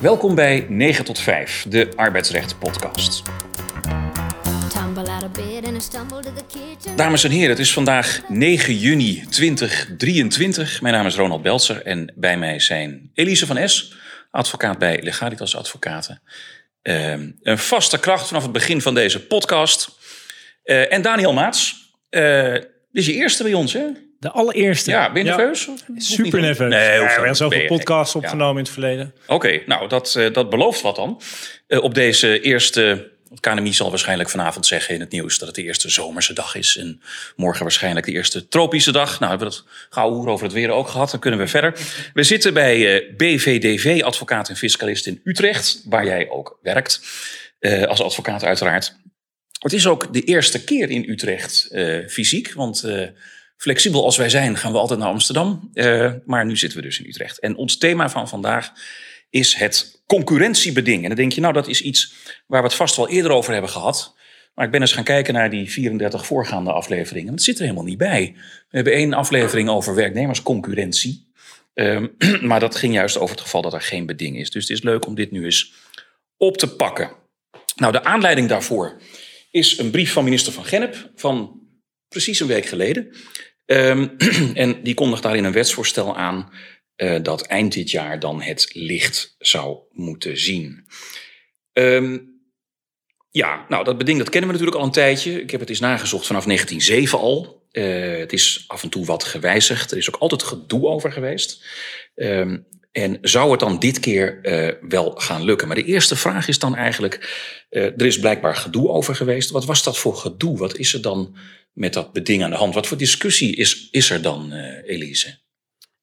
Welkom bij 9 tot 5, de arbeidsrecht podcast. Dames en heren, het is vandaag 9 juni 2023. Mijn naam is Ronald Belzer en bij mij zijn Elise van Es, advocaat bij Legalitas Advocaten. Ehm, een vaste kracht vanaf het begin van deze podcast. Uh, en Daniel Maats, uh, dit is je eerste bij ons, hè? De allereerste. Ja, ben je nerveus? Super nerveus. Nee, ja, we hebben zoveel podcasts opgenomen in het verleden. Oké, nou dat, uh, dat belooft wat dan. op deze eerste KNMI zal waarschijnlijk vanavond zeggen in het nieuws dat het de eerste zomerse dag is. En morgen waarschijnlijk de eerste tropische dag. Nou, hebben we dat gauw over het weer ook gehad. Dan kunnen we verder. We zitten bij uh, BVDV, advocaat en fiscalist in Utrecht, waar jij ook werkt. Uh, als advocaat uiteraard. Het is ook de eerste keer in Utrecht uh, fysiek, want flexibel als wij zijn gaan we altijd naar Amsterdam. maar nu zitten we dus in Utrecht. En ons thema van vandaag is het concurrentiebeding. En dan denk je, nou, dat is iets waar we het vast wel eerder over hebben gehad. Maar ik ben eens gaan kijken naar die 34 voorgaande afleveringen. Het zit er helemaal niet bij. We hebben één aflevering over werknemersconcurrentie. Um, maar dat ging juist over het geval dat er geen beding is. Dus het is leuk om dit nu eens op te pakken. Nou, de aanleiding daarvoor is een brief van minister van Gennep van precies een week geleden. Um, en die kondigt daarin een wetsvoorstel aan uh, dat eind dit jaar dan het licht zou moeten zien. Um, ja, nou, dat beding dat kennen we natuurlijk al een tijdje. Ik heb het eens nagezocht vanaf 1907 al. Uh, het is af en toe wat gewijzigd. Er is ook altijd gedoe over geweest. Um, en zou het dan dit keer uh, wel gaan lukken? Maar de eerste vraag is dan eigenlijk: er is blijkbaar gedoe over geweest. Wat was dat voor gedoe? Wat is er dan met dat beding aan de hand? Wat voor discussie is, is er dan, Elise?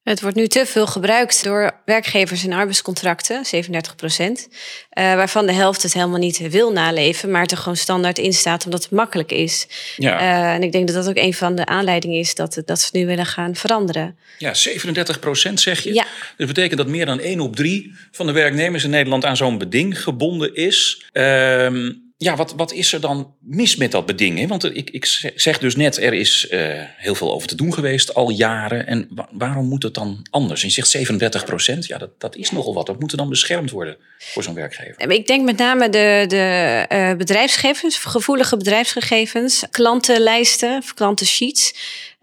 Het wordt nu te veel gebruikt door werkgevers in arbeidscontracten, 37 procent. Uh, waarvan de helft het helemaal niet wil naleven, maar het er gewoon standaard in staat omdat het makkelijk is. Ja. Uh, en ik denk dat dat ook een van de aanleidingen is dat, dat ze nu willen gaan veranderen. Ja, 37 procent zeg je. Ja. Dat betekent dat meer dan 1 op 3 van de werknemers in Nederland aan zo'n beding gebonden is. Uh, ja, wat, wat is er dan mis met dat beding? Want ik, ik zeg dus net, er is uh, heel veel over te doen geweest, al jaren. En waarom moet het dan anders? En je zegt 37 procent, ja, dat, dat is nogal wat. Dat moet er dan beschermd worden voor zo'n werkgever. Ik denk met name de, de uh, bedrijfsgegevens, gevoelige bedrijfsgegevens, klantenlijsten, klantensheets.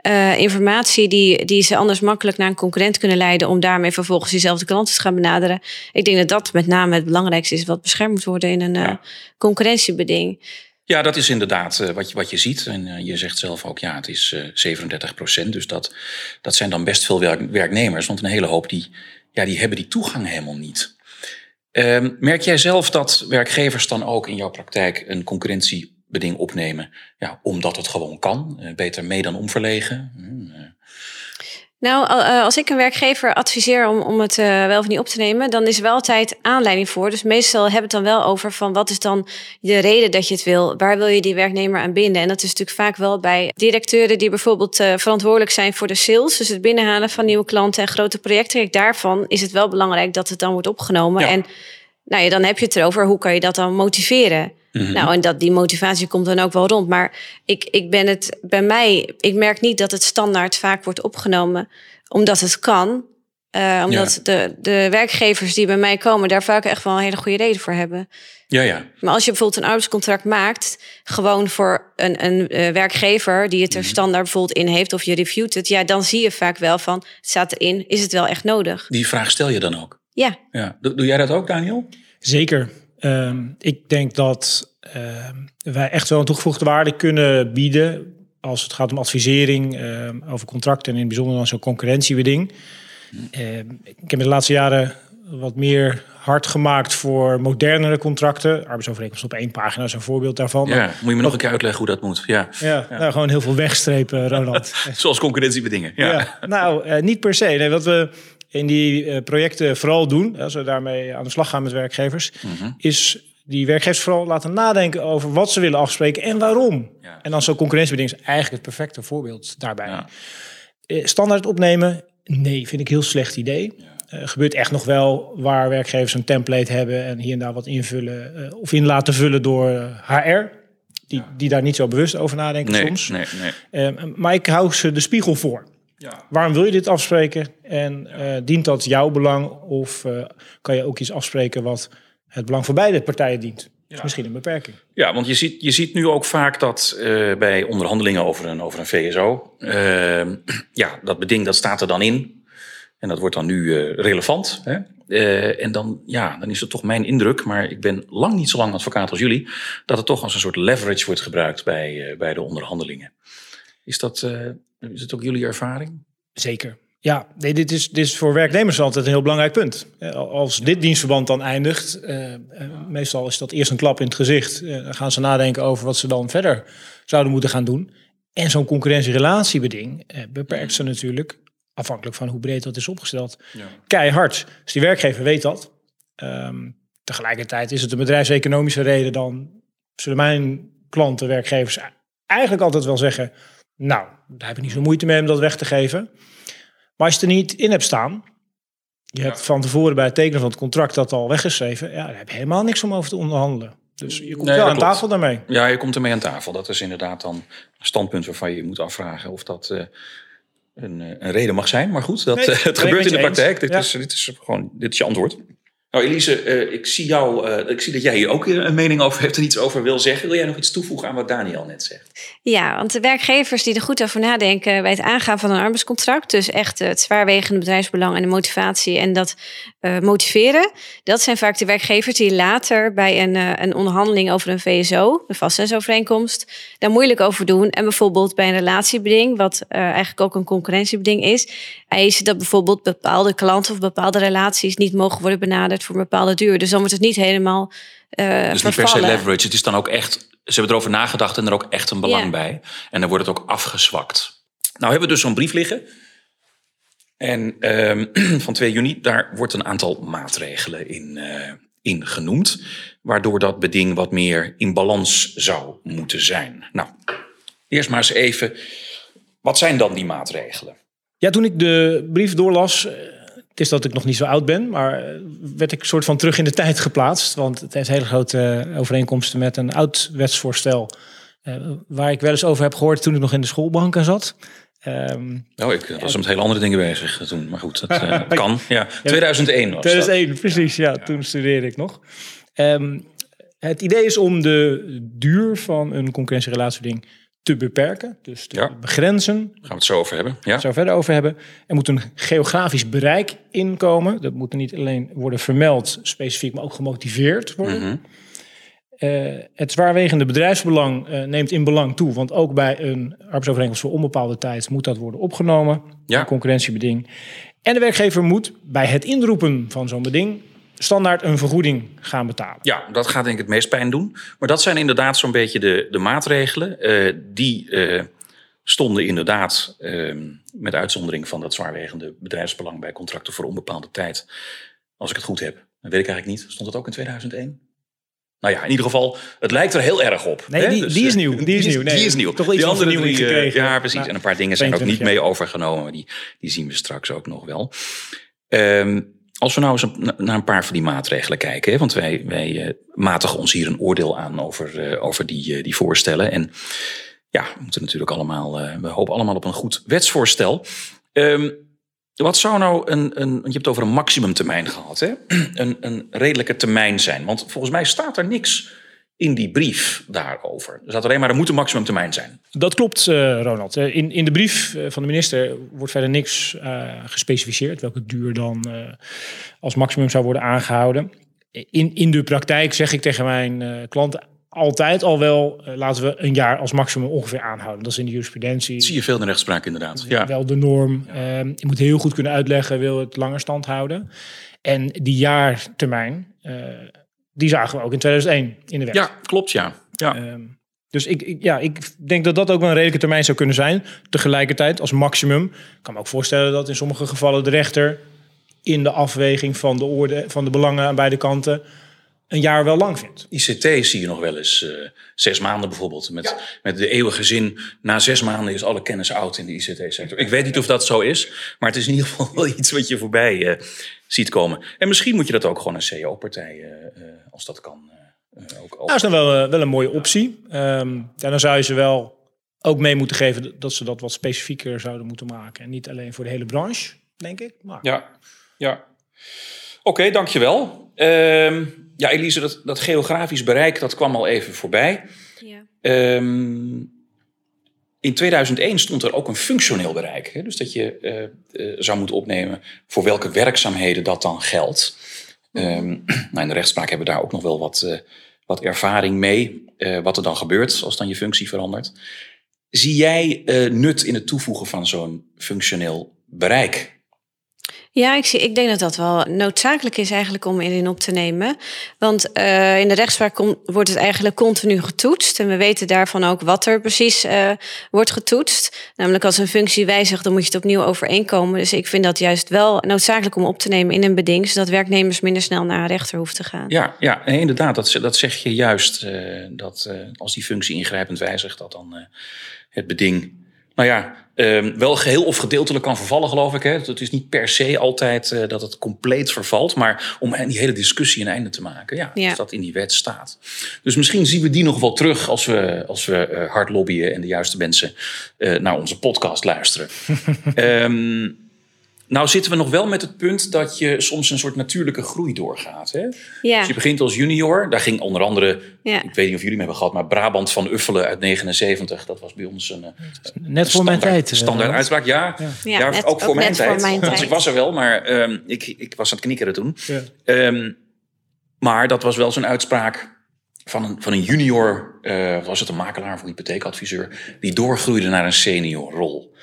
Uh, informatie die, die ze anders makkelijk naar een concurrent kunnen leiden om daarmee vervolgens diezelfde klanten te gaan benaderen. Ik denk dat dat met name het belangrijkste is wat beschermd moet worden in een ja. uh, concurrentiebeding. Ja, dat is inderdaad uh, wat, je, wat je ziet. En je zegt zelf ook, ja, het is 37 procent. Dus dat, dat zijn dan best veel werk, werknemers. Want een hele hoop die, ja, die hebben die toegang helemaal niet. Ehm, merk jij zelf dat werkgevers dan ook in jouw praktijk een concurrentie beding opnemen. Ja, omdat het gewoon kan. Uh, beter mee dan omverlegen. Mm, uh. Nou, als ik een werkgever adviseer om, om het uh, wel of niet op te nemen, dan is er wel altijd aanleiding voor. Dus meestal hebben we het dan wel over van wat is dan de reden dat je het wil? Waar wil je die werknemer aan binden? En dat is natuurlijk vaak wel bij directeuren die bijvoorbeeld uh, verantwoordelijk zijn voor de sales, dus het binnenhalen van nieuwe klanten en grote projecten. Daarvan is het wel belangrijk dat het dan wordt opgenomen. Ja. En nou ja, dan heb je het erover hoe kan je dat dan motiveren? Mm-hmm. Nou, en dat die motivatie komt dan ook wel rond. Maar ik, ik ben het bij mij, ik merk niet dat het standaard vaak wordt opgenomen, omdat het kan. Uh, omdat ja. de, de werkgevers die bij mij komen, daar vaak echt wel een hele goede reden voor hebben. Ja, ja. Maar als je bijvoorbeeld een arbeidscontract maakt, gewoon voor een, een uh, werkgever die het er Mm-hmm. standaard bijvoorbeeld in heeft, of je reviewt het, ja, dan zie je vaak wel van, het staat erin, is het wel echt nodig? Die vraag stel je dan ook? Ja. ja. Doe, doe jij dat ook, Daniel? Zeker. Um, ik denk dat uh, wij echt wel een toegevoegde waarde kunnen bieden als het gaat om advisering uh, over contracten en in het bijzonder dan zo'n concurrentiebeding. Uh, ik heb in de laatste jaren wat meer hard gemaakt voor modernere contracten. Arbeidsovereenkomst op één pagina is een voorbeeld daarvan. Ja, moet je me nog een keer uitleggen hoe dat moet? Ja, ja, ja. Nou, gewoon heel veel wegstrepen, Ronald. Zoals concurrentiebedingen. Ja. ja. Nou, uh, niet per se. Nee, wat we in die uh, projecten vooral doen, als we daarmee aan de slag gaan met werkgevers, mm -hmm. is die werkgevers vooral laten nadenken over wat ze willen afspreken en waarom. Ja. En dan zo'n concurrentiebeding is eigenlijk het perfecte voorbeeld daarbij. Ja. Uh, standaard opnemen, nee, vind ik een heel slecht idee. Ja. Uh, gebeurt echt nog wel waar werkgevers een template hebben en hier en daar wat invullen uh, of in laten vullen door HR. Die, die daar niet zo bewust over nadenken nee, soms. Nee, nee. maar ik hou ze de spiegel voor. Ja. Waarom wil je dit afspreken? En dient dat jouw belang? Of kan je ook iets afspreken wat het belang van beide partijen dient? is misschien een beperking. Ja, want je ziet, je ziet nu ook vaak dat uh, bij onderhandelingen over een, over een VSO, ehm, ja, dat beding dat staat er dan in. En dat wordt dan nu relevant. Hè? Eh, en dan, ja, dan is het toch mijn indruk, maar ik ben lang niet zo lang advocaat als jullie, dat het toch als een soort leverage wordt gebruikt bij, bij de onderhandelingen. Is dat, is het ook jullie ervaring? Zeker. Ja, nee, dit, is, dit is voor werknemers altijd een heel belangrijk punt. Eh, als dit dienstverband dan eindigt, uh, meestal is dat eerst een klap in het gezicht. Uh, dan gaan ze nadenken over wat ze dan verder zouden moeten gaan doen. En zo'n concurrentierelatiebeding beperkt ze natuurlijk, afhankelijk van hoe breed dat is opgesteld, ja. keihard. Dus die werkgever weet dat. Um, tegelijkertijd is het een bedrijfseconomische reden, dan zullen mijn klanten, werkgevers eigenlijk altijd wel zeggen, nou, daar heb ik niet zo moeite mee om dat weg te geven. Maar als je er niet in hebt staan, je hebt van tevoren bij het tekenen van het contract dat al weggeschreven, ja, daar heb je helemaal niks om over te onderhandelen. Dus je komt wel aan tafel daarmee. Ja, je komt ermee aan tafel. Dat is inderdaad dan een standpunt waarvan je je moet afvragen of dat uh, een, eh, een, reden mag zijn. Maar goed, dat, uh, het gebeurt in de praktijk. Dit, is, dit is gewoon dit is je antwoord. Nou, Elise, uh, ik, zie jou, uh, ik zie dat jij hier ook een mening over hebt en iets over wil zeggen. Wil jij nog iets toevoegen aan wat Daniel net zegt? Ja, want de werkgevers die er goed over nadenken bij het aangaan van een arbeidscontract, dus echt het zwaarwegende bedrijfsbelang en de motivatie en dat motiveren, dat zijn vaak de werkgevers die later bij een, een onderhandeling over een VSO, een vaststellingsovereenkomst, daar moeilijk over doen. En bijvoorbeeld bij een relatiebeding, wat eigenlijk ook een concurrentiebeding is, eisen dat bijvoorbeeld bepaalde klanten of bepaalde relaties niet mogen worden benaderd voor een bepaalde duur. Dus dan wordt het niet helemaal. Uh, dus niet per se leverage. Het is dan ook echt. Ze hebben erover nagedacht en er ook echt een belang bij. En dan wordt het ook afgezwakt. Nou hebben we dus zo'n brief liggen. En uh, van 2 juni, daar wordt een aantal maatregelen in, uh, in genoemd. Waardoor dat beding wat meer in balans zou moeten zijn. Nou, eerst maar eens even. Wat zijn dan die maatregelen? Ja, toen ik de brief doorlas, het is dat ik nog niet zo oud ben, maar eh, werd ik soort van terug in de tijd geplaatst. Want het heeft hele grote eh, overeenkomsten met een oud wetsvoorstel. Uh, waar ik wel eens over heb gehoord toen ik nog in de schoolbanken zat. Um, oh, ik was met hele andere dingen bezig toen. Maar goed, dat uh, kan. Ja, 2001 was 2001, dat. precies. Ja, toen studeerde ik nog. Um, het idee is om de duur van een concurrentierelatieding te beperken, dus te begrenzen. Daar gaan we het zo over hebben. Ja. Zo verder over hebben. Er moet een geografisch bereik inkomen. Dat moet niet alleen worden vermeld specifiek, maar ook gemotiveerd worden. Mm het zwaarwegende bedrijfsbelang uh, neemt in belang toe, want ook bij een arbeidsovereenkomst voor onbepaalde tijd moet dat worden opgenomen. Ja. Concurrentiebeding. En de werkgever moet bij het inroepen van zo'n beding standaard een vergoeding gaan betalen. Ja, dat gaat denk ik het meest pijn doen. Maar dat zijn inderdaad zo'n beetje de, de maatregelen. Uh, die uh, stonden inderdaad, uh, met uitzondering van dat zwaarwegende bedrijfsbelang bij contracten voor onbepaalde tijd. Als ik het goed heb. Dat weet ik eigenlijk niet. Stond het ook in 2001? Nou ja, in ieder geval, het lijkt er heel erg op. Nee, die, dus, die, is nieuw. Die is nieuw. Nee, die is nieuw. Toch iets die andere drie. Ja, precies. en een paar dingen zijn ook niet mee overgenomen. Maar die, die zien we straks ook nog wel. Um, als we nou eens naar een paar van die maatregelen kijken, hè, want wij, wij uh, matigen ons hier een oordeel aan over, uh, over die, uh, die voorstellen. En ja, we moeten natuurlijk allemaal, we hopen allemaal op een goed wetsvoorstel. Um, wat zou nou een, een, je hebt het over een maximumtermijn gehad, hè? Een, een redelijke termijn zijn? Want volgens mij staat er niks in die brief daarover. Er staat alleen maar, er moet een maximumtermijn zijn. Dat klopt, uh, Ronald. Eh, in, in de brief eh, van de minister wordt verder niks uh, gespecificeerd... welke duur dan uh, als maximum zou worden aangehouden. In, in de praktijk zeg ik tegen mijn klanten altijd al wel... laten we een jaar als maximum ongeveer aanhouden. Dat is in de jurisprudentie. Dat zie je veel in de rechtspraak inderdaad. Ja. Wel de norm. Ehm, je moet heel goed kunnen uitleggen, wil het langer stand houden. En die jaartermijn die zagen we ook in 2001 in de wet. Ja, klopt, ja. ja. Ehm, dus ik, ik, ja, ik denk dat dat ook wel een redelijke termijn zou kunnen zijn. Tegelijkertijd als maximum. Ik kan me ook voorstellen dat in sommige gevallen de rechter in de afweging van de, orde, van de belangen aan beide kanten een jaar wel lang vindt. ICT zie je nog wel eens uh, zes maanden bijvoorbeeld. Met, met de eeuwige zin, na zes maanden is alle kennis oud in de ICT-sector. Ik weet niet of dat zo is, maar het is in ieder geval wel iets wat je voorbij uh, ziet komen. En misschien moet je dat ook gewoon een CEO-partij, uh, als dat kan, ook Dat nou, is dan wel, wel een mooie optie. Um, ja, dan zou je ze wel ook mee moeten geven dat ze dat wat specifieker zouden moeten maken. En niet alleen voor de hele branche, denk ik. Maar... Ja, ja. Oké, dankjewel. Ehm ja, Elise, dat, dat geografisch bereik, dat kwam al even voorbij. Ja. Ehm, in 2001 stond er ook een functioneel bereik. Hè? Dus dat je uh, uh, zou moeten opnemen voor welke werkzaamheden dat dan geldt. Um, nou, in de rechtspraak hebben we daar ook nog wel wat, uh, wat ervaring mee. wat er dan gebeurt als dan je functie verandert. Zie jij nut in het toevoegen van zo'n functioneel bereik? Ja, ik, zie, ik denk dat dat wel noodzakelijk is eigenlijk om erin op te nemen. Want uh, in de rechtspraak wordt het eigenlijk continu getoetst. En we weten daarvan ook wat er precies uh, wordt getoetst. Namelijk als een functie wijzigt, dan moet je het opnieuw overeenkomen. Dus ik vind dat juist wel noodzakelijk om op te nemen in een beding. Zodat werknemers minder snel naar een rechter hoeven te gaan. Ja, ja inderdaad. Dat, dat zeg je juist. Uh, dat als die functie ingrijpend wijzigt, dat dan het beding nou ja, um, wel geheel of gedeeltelijk kan vervallen, geloof ik. Hè. Het is niet per se altijd uh, dat het compleet vervalt. Maar om die hele discussie een einde te maken. Ja, ja. Als dat in die wet staat. Dus misschien zien we die nog wel terug als we, als we uh, hard lobbyen en de juiste mensen uh, naar onze podcast luisteren. um, Nou zitten we nog wel met het punt dat je soms een soort natuurlijke groei doorgaat. Hè? Ja. Dus je begint als junior. Daar ging onder andere, ja. ik weet niet of jullie me hebben gehad, maar Brabant van Uffelen uit 79. Dat was bij ons een, net voor mijn tijd. Standaard uitspraak, ja. ja. ja net, ook voor mijn, tijd. voor mijn tijd. Dus ik was er wel, maar um, ik, ik was aan het knikkeren toen. Um, maar dat was wel zo'n uitspraak van een, van een junior, uh, was het een makelaar of een hypotheekadviseur, die doorgroeide naar een seniorrol.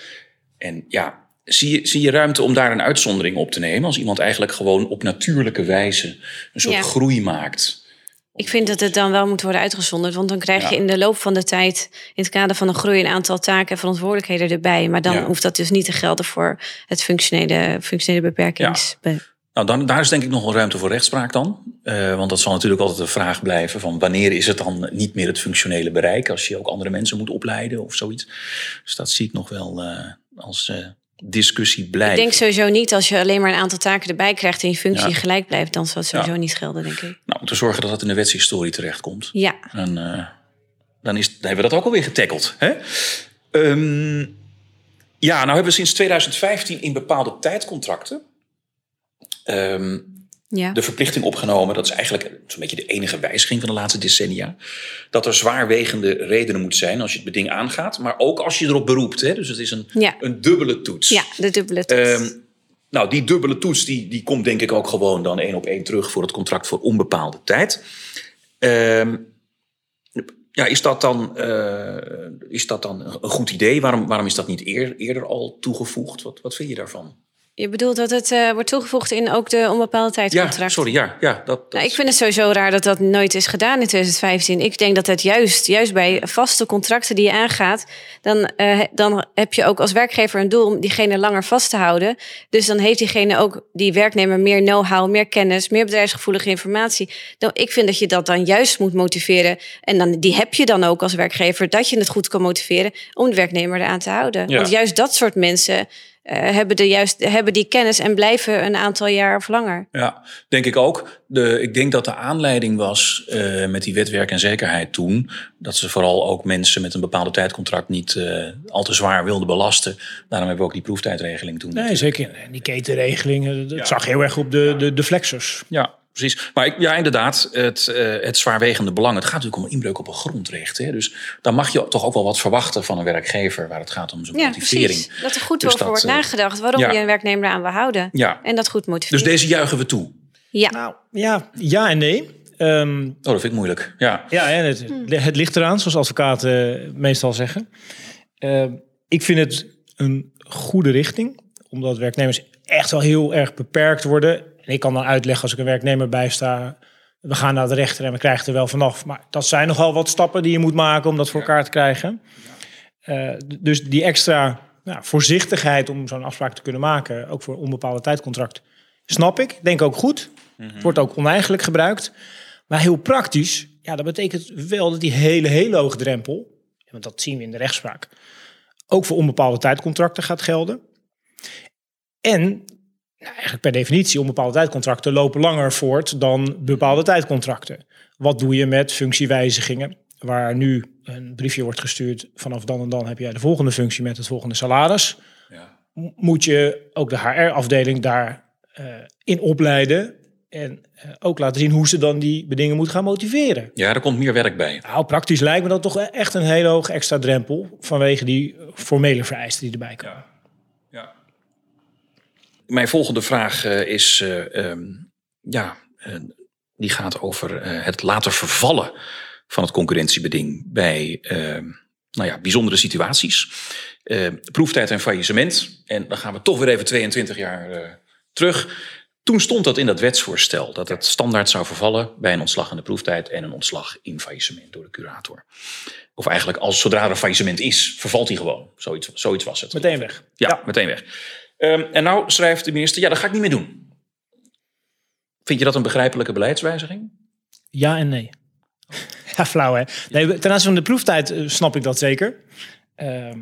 En ja, Zie je, zie je ruimte om daar een uitzondering op te nemen? Als iemand eigenlijk gewoon op natuurlijke wijze een soort groei maakt. Ik vind dat het dan wel moet worden uitgezonderd. Want dan krijg je in de loop van de tijd... in het kader van een groei een aantal taken en verantwoordelijkheden erbij. Maar dan hoeft dat dus niet te gelden voor het functionele, functionele beperkings... Nou, dan, daar is denk ik nog wel ruimte voor rechtspraak dan. Uh, want dat zal natuurlijk altijd de vraag blijven van wanneer is het dan niet meer het functionele bereik als je ook andere mensen moet opleiden of zoiets. Dus dat zie ik nog wel uh, als uh, discussie blijft. Ik denk sowieso niet als je alleen maar een aantal taken erbij krijgt en je functie gelijk blijft, dan zal het sowieso niet gelden, denk ik. Nou, om te zorgen dat dat in de wetshistorie terechtkomt. Ja. En, uh, dan, is, dan hebben we dat ook alweer getackeld. Hè? Um, ja, nou hebben we sinds 2015 in bepaalde tijdcontracten um, ja. de verplichting opgenomen. Dat is eigenlijk zo'n beetje de enige wijziging van de laatste decennia. Dat er zwaarwegende redenen moet zijn als je het beding aangaat. Maar ook als je erop beroept. Hè? Dus het is een, ja. een dubbele toets. Ja, de dubbele toets. Um, nou, die dubbele toets die, die komt denk ik ook gewoon dan één op één terug voor het contract voor onbepaalde tijd. Um, ja, is dat dan, uh, is dat dan een goed idee? Waarom, waarom is dat niet eer, eerder al toegevoegd? Wat, wat vind je daarvan? Je bedoelt dat het uh, wordt toegevoegd in ook de onbepaalde tijdcontract? Ja, sorry, ja. ja dat, dat... Nou, ik vind het sowieso raar dat dat nooit is gedaan in 2015. Ik denk dat het juist, juist bij vaste contracten die je aangaat... Dan, uh, dan heb je ook als werkgever een doel om diegene langer vast te houden. Dus dan heeft diegene ook, die werknemer, meer know-how, meer kennis... meer bedrijfsgevoelige informatie. Dan, ik vind dat je dat dan juist moet motiveren. En dan, die heb je dan ook als werkgever, dat je het goed kan motiveren... om de werknemer eraan te houden. Ja. Want juist dat soort mensen hebben, de juist, hebben die kennis en blijven een aantal jaar of langer. Ja, denk ik ook. De, ik denk dat de aanleiding was uh, met die wetwerk en zekerheid toen... dat ze vooral ook mensen met een bepaalde tijdcontract niet uh, al te zwaar wilden belasten. Daarom hebben we ook die proeftijdregeling toen. Nee, zeker. En die ketenregeling, dat ja. zag heel erg op de, de, de flexers. Ja, precies. Maar ik, ja, inderdaad, het, uh, het zwaarwegende belang. Het gaat natuurlijk om inbreuk op een grondrecht. Hè? Dus dan mag je toch ook wel wat verwachten van een werkgever waar het gaat om zijn ja, motivering. Precies. Dat er goed dus over wordt uh, nagedacht waarom ja. je een werknemer aan wil houden. Ja. En dat goed motiveren. Dus deze juichen we toe. Ja. Nou, ja, ja en nee. Um, oh, dat vind ik moeilijk. Ja, ja en het, hmm. het ligt eraan, zoals advocaten meestal zeggen. Uh, ik vind het een goede richting, omdat werknemers echt wel heel erg beperkt worden en ik kan dan uitleggen als ik een werknemer bijsta, we gaan naar de rechter en we krijgen er wel vanaf. Maar dat zijn nogal wat stappen die je moet maken om dat voor elkaar te krijgen. Uh, dus die extra nou, voorzichtigheid om zo'n afspraak te kunnen maken, ook voor onbepaalde tijdcontract, snap ik. Denk ook goed. Mm -hmm. Wordt ook oneigenlijk gebruikt. Maar heel praktisch, ja, dat betekent wel dat die hele, hele hoge drempel, want dat zien we in de rechtspraak, ook voor onbepaalde tijdcontracten gaat gelden. En nou, eigenlijk per definitie, onbepaalde tijdcontracten lopen langer voort dan bepaalde tijdcontracten. Wat doe je met functiewijzigingen, waar nu een briefje wordt gestuurd. Vanaf dan en dan heb jij de volgende functie met het volgende salaris. Ja. Moet je ook de HR-afdeling daarin uh, in opleiden. En uh, ook laten zien hoe ze dan die bedingen moeten gaan motiveren. Ja, er komt meer werk bij. Nou, praktisch lijkt me dat toch echt een hele hoge extra drempel. Vanwege die formele vereisten die erbij komen. Ja. Mijn volgende vraag uh, is: um, ja, die gaat over het laten vervallen van het concurrentiebeding bij uh, nou ja, bijzondere situaties. Uh, proeftijd en faillissement. En dan gaan we toch weer even 22 jaar uh, terug. Toen stond dat in dat wetsvoorstel dat het standaard zou vervallen bij een ontslag in de proeftijd en een ontslag in faillissement door de curator. Of eigenlijk als zodra er een faillissement is, vervalt hij gewoon. Zoiets, zoiets was het. Meteen weg. Ja, ja. meteen weg. Um, en nou schrijft de minister, ja, dat ga ik niet meer doen. Vind je dat een begrijpelijke beleidswijziging? Ja en nee. Ja, flauw hè. Nee, ten aanzien van de proeftijd eh, snap ik dat zeker. Ehm,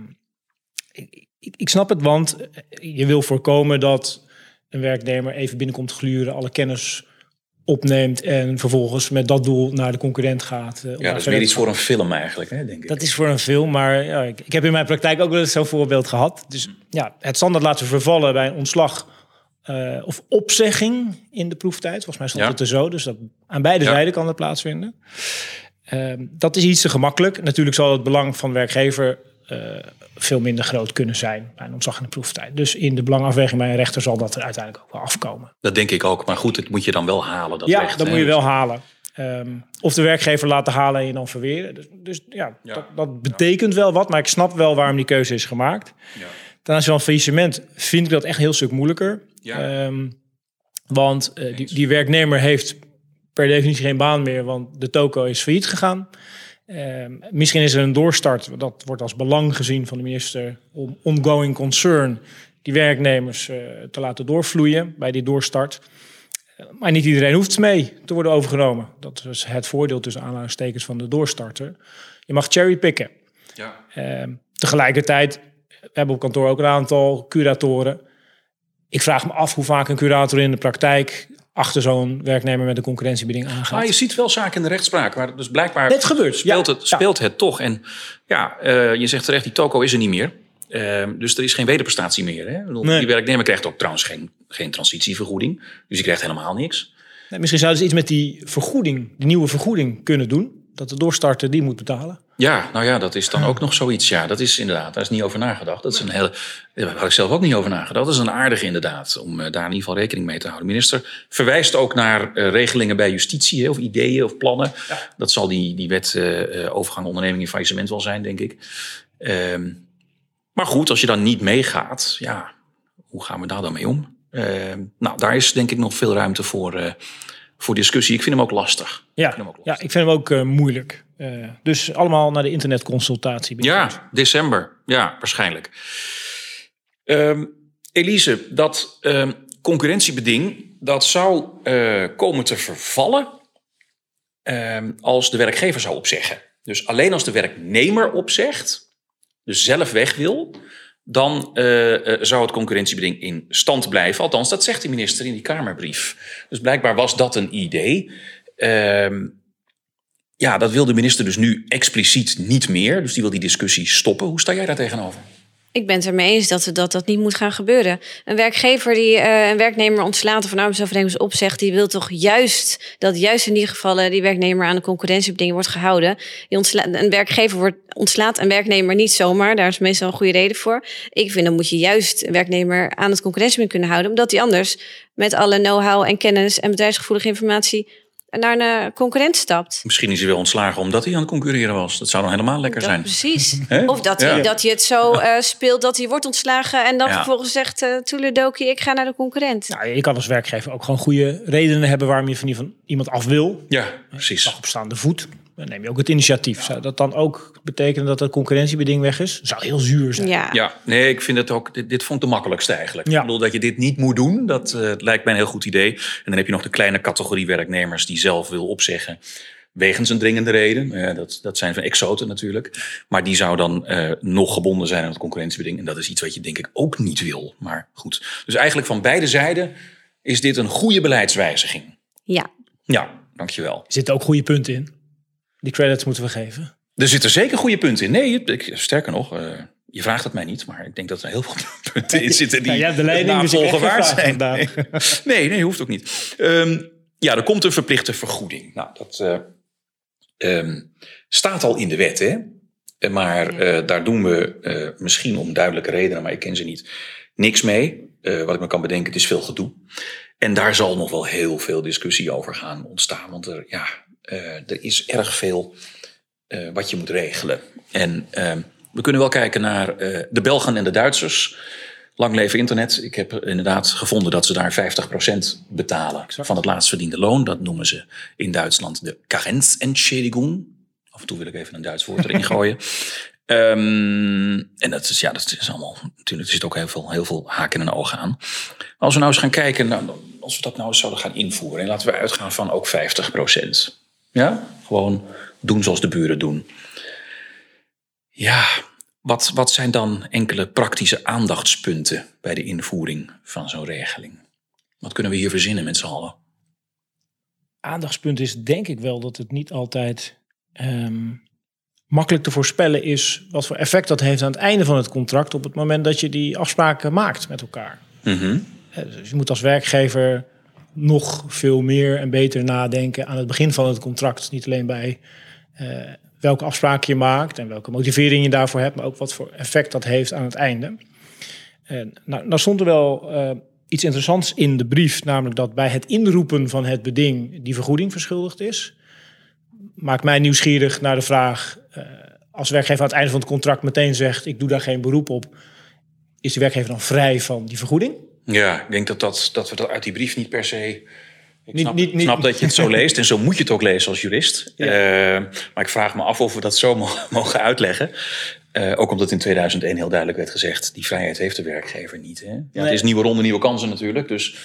ik, ik, snap het, want eh, je wil voorkomen dat een werknemer even binnenkomt gluren, alle kennis opneemt en vervolgens met dat doel naar de concurrent gaat. Uh, ja, dat is meer iets voor een film eigenlijk, hè, denk ik. Dat is voor een film, maar ja, ik, ik, heb in mijn praktijk ook wel eens zo'n voorbeeld gehad. Dus ja, het standaard laten vervallen bij een ontslag uh, of opzegging in de proeftijd. Volgens mij stond ja. het er zo, dus dat aan beide ja. zijden kan dat plaatsvinden. Uh, dat is iets te gemakkelijk. Natuurlijk zal het belang van werkgever veel minder groot kunnen zijn bij een ontslag in de proeftijd. Dus in de belangafweging bij een rechter zal dat er uiteindelijk ook wel afkomen. Dat denk ik ook. Maar goed, het moet je dan wel halen. Dat ja, recht, dat moet je wel halen. Um, of de werkgever laten halen en je dan verweren. Dus, dus ja, ja, Dat, dat, betekent wel wat. Maar ik snap wel waarom die keuze is gemaakt. Ja. Ten aanzien van faillissement vind ik dat echt een heel stuk moeilijker. Ja. Um, want uh, die, die, werknemer heeft per definitie geen baan meer, want de toko is failliet gegaan. Um, misschien is er een doorstart, dat wordt als belang gezien van de minister, om ongoing concern die werknemers uh, te laten doorvloeien bij die doorstart. Uh, maar niet iedereen hoeft mee te worden overgenomen. Dat is het voordeel tussen aanhalingstekens van de doorstarter. Je mag cherrypicken. Ja. Uh, tegelijkertijd we hebben op kantoor ook een aantal curatoren. Ik vraag me af hoe vaak een curator in de praktijk achter zo'n werknemer met een concurrentiebeding aangaat. Maar je ziet wel zaken in de rechtspraak, maar dus blijkbaar het gebeurt, speelt, het, speelt het toch. En ja, uh, je zegt terecht, die toko is er niet meer. Uh, dus er is geen wederprestatie meer. Hè? Bedoel, nee. Die werknemer krijgt ook trouwens geen, geen transitievergoeding. Dus die krijgt helemaal niks. Nee, misschien zouden ze iets met die vergoeding, die nieuwe vergoeding kunnen doen. Dat de doorstarter die moet betalen. Ja, nou ja, dat is dan ook nog zoiets. Ja, dat is inderdaad, daar is niet over nagedacht. Dat is een hele, daar had ik zelf ook niet over nagedacht. Dat is een aardige inderdaad, om uh, daar in ieder geval rekening mee te houden. De minister verwijst ook naar uh, regelingen bij justitie, of ideeën of plannen. Ja. Dat zal die, die wet uh, overgang onderneming in faillissement wel zijn, denk ik. Ehm, maar goed, als je dan niet meegaat, ja, hoe gaan we daar dan mee om? Ehm, nou, daar is denk ik nog veel ruimte voor voor discussie. Ik vind hem ook lastig. Ja, ik vind hem ook, ja, ik vind hem ook uh, moeilijk. Uh, dus allemaal naar de internetconsultatie. Ja, december. Ja, waarschijnlijk. Um, Elise, dat um, concurrentiebeding dat zou uh, komen te vervallen um, als de werkgever zou opzeggen. Dus alleen als de werknemer opzegt, dus zelf weg wil, dan uh, zou het concurrentiebeding in stand blijven. Althans, dat zegt de minister in die Kamerbrief. Dus blijkbaar was dat een idee. Uh, ja, dat wil de minister dus nu expliciet niet meer. Dus die wil die discussie stoppen. Hoe sta jij daar tegenover? Ik ben het ermee eens dat, dat dat niet moet gaan gebeuren. Een werkgever die uh, een werknemer ontslaat of een arbeidsovereenkomst opzegt, die wil toch juist dat juist in die gevallen die werknemer aan de concurrentiebedingen wordt gehouden. Die een werkgever wordt ontslaat een werknemer niet zomaar. Daar is meestal een goede reden voor. Ik vind dan moet je juist een werknemer aan het concurrentiebeding kunnen houden, omdat die anders met alle know-how en kennis en bedrijfsgevoelige informatie naar een concurrent stapt. Misschien is hij wel ontslagen omdat hij aan het concurreren was. Dat zou dan helemaal lekker dat, zijn. Precies. Of dat, ja. hij, dat hij het zo uh, speelt dat hij wordt ontslagen en dan ja. vervolgens zegt uh, ik ga naar de concurrent. Nou, je kan als werkgever ook gewoon goede redenen hebben waarom je van, van iemand af wil. Ja, precies. Op staande voet. Dan neem je ook het initiatief. Zou dat dan ook betekenen dat het concurrentiebeding weg is? Dat zou heel zuur zijn. Ja, ja nee, ik vind het ook. Dit, dit vond ik de makkelijkste eigenlijk. Ja. Ik bedoel dat je dit niet moet doen. Dat uh, lijkt mij een heel goed idee. En dan heb je nog de kleine categorie werknemers die zelf wil opzeggen. Wegens een dringende reden. Uh, dat, dat zijn van exoten natuurlijk. Maar die zou dan uh, nog gebonden zijn aan het concurrentiebeding. En dat is iets wat je denk ik ook niet wil. Maar goed. Dus eigenlijk van beide zijden is dit een goede beleidswijziging. Ja. Ja, dankjewel. Er zitten ook goede punten in. Die credits moeten we geven. Er zitten zeker goede punten in. Nee, ik, sterker nog, uh, je vraagt het mij niet, maar ik denk dat er heel veel punten in zitten die ja, de leiding navolgen waard zijn. Nee. nee, nee, hoeft ook niet. Um, ja, er komt een verplichte vergoeding. Nou, dat uh, um, staat al in de wet, hè? Maar uh, daar doen we uh, misschien om duidelijke redenen, maar ik ken ze niet, niks mee. wat ik me kan bedenken, het is veel gedoe. En daar zal nog wel heel veel discussie over gaan ontstaan. Want er, ja, er is erg veel wat je moet regelen. En ehm, we kunnen wel kijken naar uh, de Belgen en de Duitsers. Lang leven internet. Ik heb inderdaad gevonden dat ze daar 50% betalen exact. van het laatst verdiende loon. Dat noemen ze in Duitsland de Karenzentschädigung. Af en toe wil ik even een Duits woord erin gooien. Um, en dat is, ja, dat is allemaal, natuurlijk, er zit ook heel veel, heel veel haken en ogen aan. Als we nou eens gaan kijken, nou, als we dat nou eens zouden gaan invoeren. En laten we uitgaan van ook 50%. Ja, gewoon doen zoals de buren doen. Ja, wat, wat zijn dan enkele praktische aandachtspunten bij de invoering van zo'n regeling? Wat kunnen we hier verzinnen met z'n allen? Aandachtspunt is denk ik wel dat het niet altijd um, makkelijk te voorspellen is wat voor effect dat heeft aan het einde van het contract op het moment dat je die afspraken maakt met elkaar. Mm -hmm. Dus je moet als werkgever nog veel meer en beter nadenken aan het begin van het contract. Niet alleen bij uh, welke afspraken je maakt en welke motivering je daarvoor hebt, maar ook wat voor effect dat heeft aan het einde. En, nou, nou stond er wel uh, iets interessants in de brief, namelijk dat bij het inroepen van het beding die vergoeding verschuldigd is. Maakt mij nieuwsgierig naar de vraag, uh, als werkgever aan het einde van het contract meteen zegt, ik doe daar geen beroep op, is die werkgever dan vrij van die vergoeding? Ja, ik denk dat, dat, dat we dat uit die brief niet per se ik snap, niet, niet, snap dat je het zo leest en zo moet je het ook lezen als jurist. Ja. Uh, maar ik vraag me af of we dat zo mogen uitleggen. Uh, ook omdat in 2001 heel duidelijk werd gezegd... die vrijheid heeft de werkgever niet. Hè? Ja, nee. Het is nieuwe ronde, nieuwe kansen natuurlijk. Dus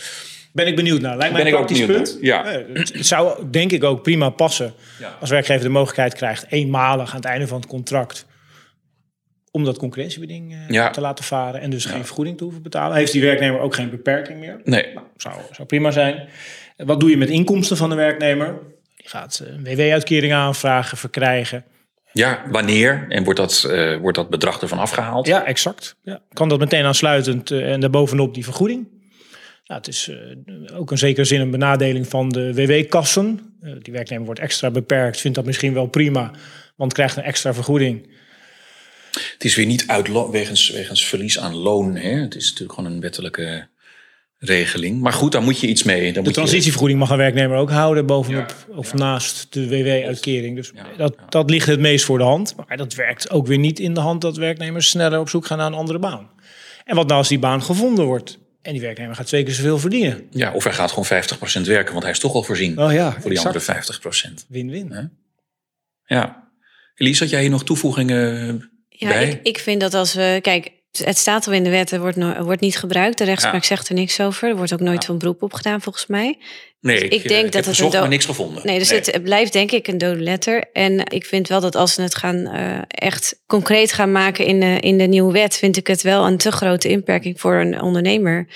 ben ik benieuwd naar. Lijkt mij ben een praktisch punt. Ja. Het zou denk ik ook prima passen... Ja. als werkgever de mogelijkheid krijgt... eenmalig aan het einde van het contract om dat concurrentiebeding uh, ja. te laten varen en dus ja. geen vergoeding te hoeven betalen. Heeft die werknemer ook geen beperking meer? Nee. Nou, zou, zou prima zijn. Wat doe je met inkomsten van de werknemer? Die gaat een WW-uitkering aanvragen, verkrijgen. Ja, wanneer? En wordt dat, uh, wordt dat bedrag ervan afgehaald? Ja, exact. Ja. Kan dat meteen aansluitend uh, en daarbovenop die vergoeding? Nou, het is uh, ook in zekere zin een benadeling van de WW-kassen. die werknemer wordt extra beperkt, vindt dat misschien wel prima, want krijgt een extra vergoeding. Het is weer niet uit wegens, wegens verlies aan loon. Hè? Het is natuurlijk gewoon een wettelijke regeling. Maar goed, daar moet je iets mee. Dan de transitievergoeding mag een werknemer ook houden bovenop ja, of naast de WW-uitkering. Dus dat, dat ligt het meest voor de hand. Maar dat werkt ook weer niet in de hand dat werknemers sneller op zoek gaan naar een andere baan. En wat nou als die baan gevonden wordt? En die werknemer gaat twee keer zoveel verdienen. Ja, of hij gaat gewoon 50% werken, want hij is toch al voorzien oh ja, voor die exact. andere 50%. Win-win. Ja. Elise, had jij hier nog toevoegingen ja? Ik, ik vind dat als we... Kijk, het staat al in de wet, er wordt, no wordt niet gebruikt. De rechtspraak ja. zegt er niks over. Er wordt ook nooit ja. van beroep op gedaan, volgens mij. Nee, dus ik, ik, denk ik dat het gezocht, maar niks gevonden. Nee, dus nee. Het, blijft denk ik een dode letter. En ik vind wel dat als we het gaan uh, echt concreet gaan maken in de, in de nieuwe wet, vind ik het wel een te grote inperking voor een ondernemer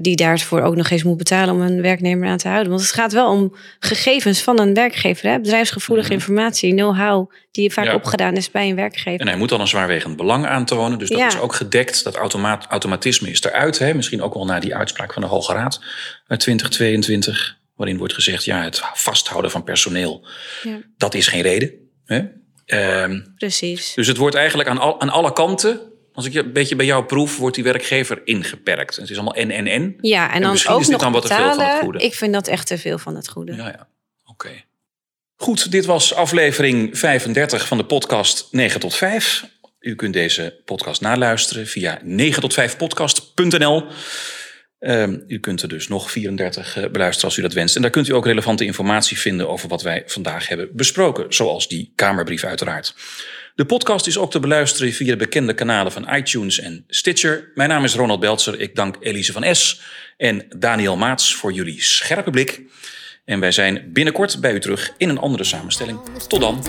die daarvoor ook nog eens moet betalen om een werknemer aan te houden. Want het gaat wel om gegevens van een werkgever. Hè? Bedrijfsgevoelige mm -hmm. informatie, know-how, die vaak ja. opgedaan is bij een werkgever. En hij moet dan een zwaarwegend belang aantonen. Dus dat ja. is ook gedekt. Dat automaat, automatisme is eruit. Hè? Misschien ook wel na die uitspraak van de Hoge Raad uit 2022. Waarin wordt gezegd, ja, het vasthouden van personeel, ja. dat is geen reden. Hè? Um, Precies. Dus het wordt eigenlijk aan, al, aan alle kanten als ik een beetje bij jou proef, wordt die werkgever ingeperkt. Het is allemaal en, en, en. Ja, en, en dan misschien ook is dit nog dan wat te veel van het goede. Ik vind dat echt te veel van het goede. Ja, ja. Oké. Okay. Goed, dit was aflevering 35 van de podcast 9 tot 5. U kunt deze podcast naluisteren via 9 tot 5podcast.nl. Um, u kunt er dus nog 34 uh, beluisteren als u dat wenst. En daar kunt u ook relevante informatie vinden over wat wij vandaag hebben besproken. Zoals die Kamerbrief uiteraard. De podcast is ook te beluisteren via de bekende kanalen van iTunes en Stitcher. Mijn naam is Ronald Beltzer. Ik dank Elise van S. en Daniel Maats voor jullie scherpe blik. En wij zijn binnenkort bij u terug in een andere samenstelling. Tot dan.